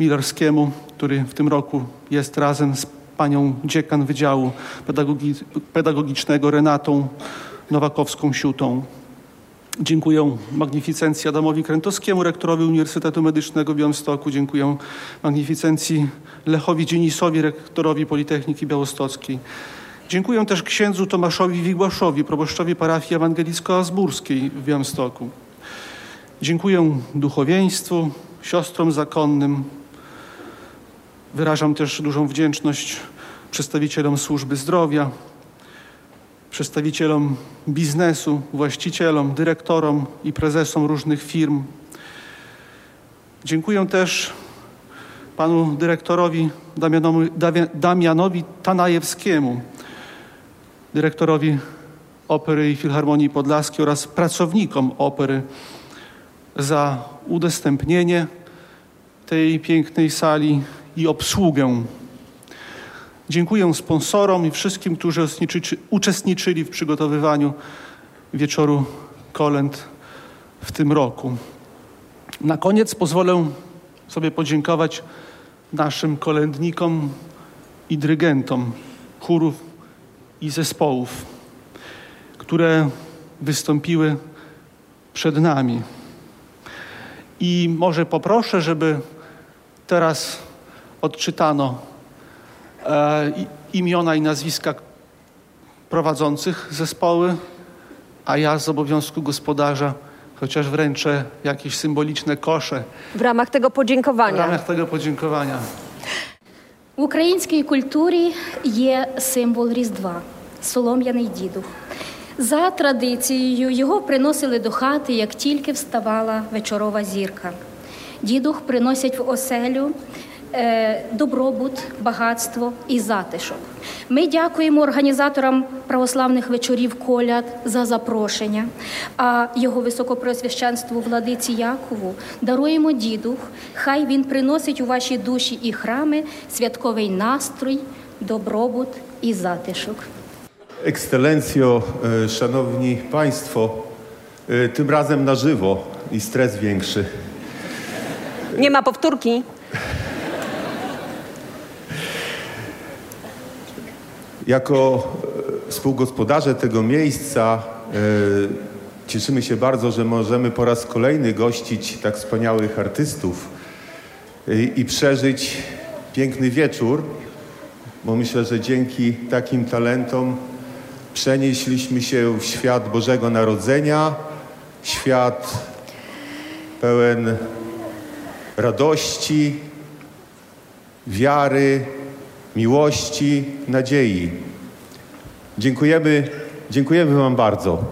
Milarskiemu, który w tym roku jest razem z panią dziekan Wydziału Pedagogi Pedagogicznego Renatą Nowakowską-Siutą. Dziękuję magnificencji Adamowi Krętowskiemu, rektorowi Uniwersytetu Medycznego w Białymstoku. Dziękuję magnificencji Lechowi Dzienisowi, rektorowi Politechniki Białostockiej. Dziękuję też księdzu Tomaszowi Wigłaszowi, proboszczowi parafii ewangelicko-azburskiej w Białymstoku. Dziękuję duchowieństwu, siostrom zakonnym. Wyrażam też dużą wdzięczność przedstawicielom służby zdrowia, przedstawicielom biznesu, właścicielom, dyrektorom i prezesom różnych firm. Dziękuję też panu dyrektorowi Damianowi, Damia- Damianowi Tanajewskiemu, dyrektorowi Opery i Filharmonii Podlaskiej oraz pracownikom opery za udostępnienie tej pięknej sali i obsługę. Dziękuję sponsorom i wszystkim, którzy uczestniczy- uczestniczyli w przygotowywaniu wieczoru kolęd w tym roku. Na koniec pozwolę sobie podziękować naszym kolędnikom i dyrygentom chórów i zespołów, które wystąpiły przed nami. I może poproszę, żeby teraz odczytano e, i- imiona i nazwiska prowadzących zespoły, a ja z obowiązku gospodarza chociaż wręczę jakieś symboliczne kosze W ramach tego w podziękowania. ramach tego podziękowania. В українській культурі є символ Різдва солом'яний дідух. За традицією його приносили до хати, як тільки вставала вечорова зірка. Дідух приносять в оселю е, добробут, багатство і затишок. Ми дякуємо організаторам православних вечорів коляд за запрошення, а його високопреосвященству владиці Якову даруємо дідух. Хай він приносить у ваші душі і храми святковий настрой, добробут і затишок. Ekscelencjo, e, szanowni państwo, e, tym razem na żywo i stres większy. Nie ma powtórki. Jako e, współgospodarze tego miejsca cieszymy się bardzo, że możemy po raz kolejny gościć tak wspaniałych artystów i przeżyć piękny wieczór, bo myślę, że dzięki takim talentom przenieśliśmy się w świat Bożego Narodzenia, świat pełen radości, wiary, miłości, nadziei. Dziękujemy, dziękujemy Wam bardzo.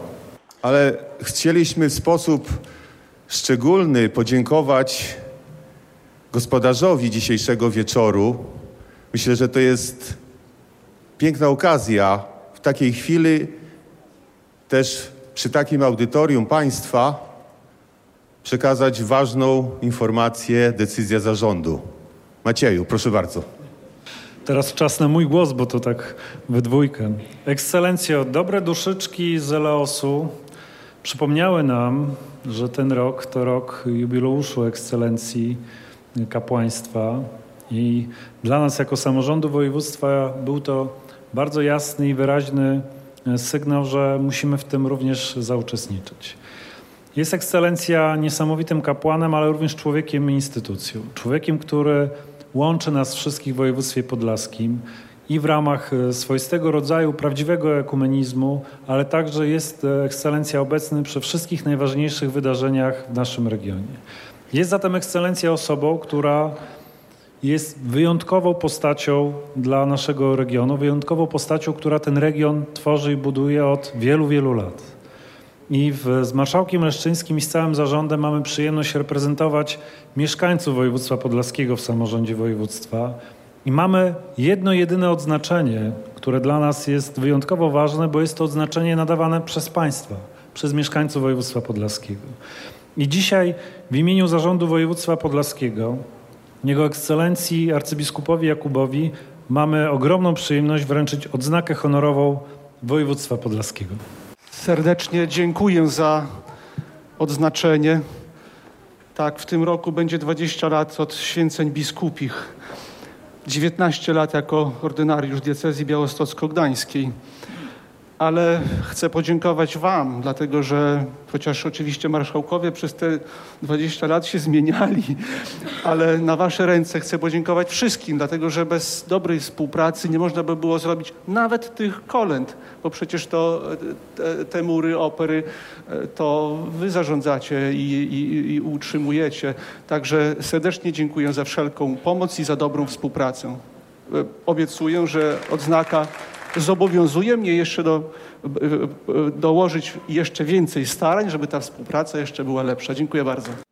Ale chcieliśmy w sposób szczególny podziękować gospodarzowi dzisiejszego wieczoru. Myślę, że to jest piękna okazja takiej chwili też przy takim audytorium państwa przekazać ważną informację, decyzję zarządu. Macieju, proszę bardzo. Teraz czas na mój głos, bo to tak we dwójkę. Ekscelencjo, dobre duszyczki z Eleosu przypomniały nam, że ten rok to rok jubileuszu ekscelencji kapłaństwa i dla nas jako samorządu województwa był to bardzo jasny i wyraźny sygnał, że musimy w tym również zauczestniczyć. Jest ekscelencja niesamowitym kapłanem, ale również człowiekiem instytucją. Człowiekiem, który łączy nas wszystkich w województwie podlaskim i w ramach e, swoistego rodzaju prawdziwego ekumenizmu, ale także jest e, ekscelencja obecny przy wszystkich najważniejszych wydarzeniach w naszym regionie. Jest zatem ekscelencja osobą, która jest wyjątkową postacią dla naszego regionu, wyjątkową postacią, która ten region tworzy i buduje od wielu, wielu lat. I w, z marszałkiem Leszczyńskim i z całym zarządem mamy przyjemność reprezentować mieszkańców województwa podlaskiego w samorządzie województwa. I mamy jedno jedyne odznaczenie, które dla nas jest wyjątkowo ważne, bo jest to odznaczenie nadawane przez państwa, przez mieszkańców województwa podlaskiego. I dzisiaj w imieniu zarządu województwa podlaskiego, jego ekscelencji arcybiskupowi Jakubowi, mamy ogromną przyjemność wręczyć odznakę honorową województwa podlaskiego. Serdecznie dziękuję za odznaczenie. Tak, w tym roku będzie 20 lat od święceń biskupich. 19 lat jako ordynariusz diecezji białostocko-gdańskiej. Ale chcę podziękować Wam, dlatego że chociaż oczywiście marszałkowie przez te 20 lat się zmieniali, ale na Wasze ręce chcę podziękować wszystkim, dlatego że bez dobrej współpracy nie można by było zrobić nawet tych kolęd, bo przecież to te, te mury opery to Wy zarządzacie i, i, i utrzymujecie. Także serdecznie dziękuję za wszelką pomoc i za dobrą współpracę. E, Obiecuję, że odznaka zobowiązuje mnie jeszcze do, e, e, dołożyć jeszcze więcej starań, żeby ta współpraca jeszcze była lepsza. Dziękuję bardzo.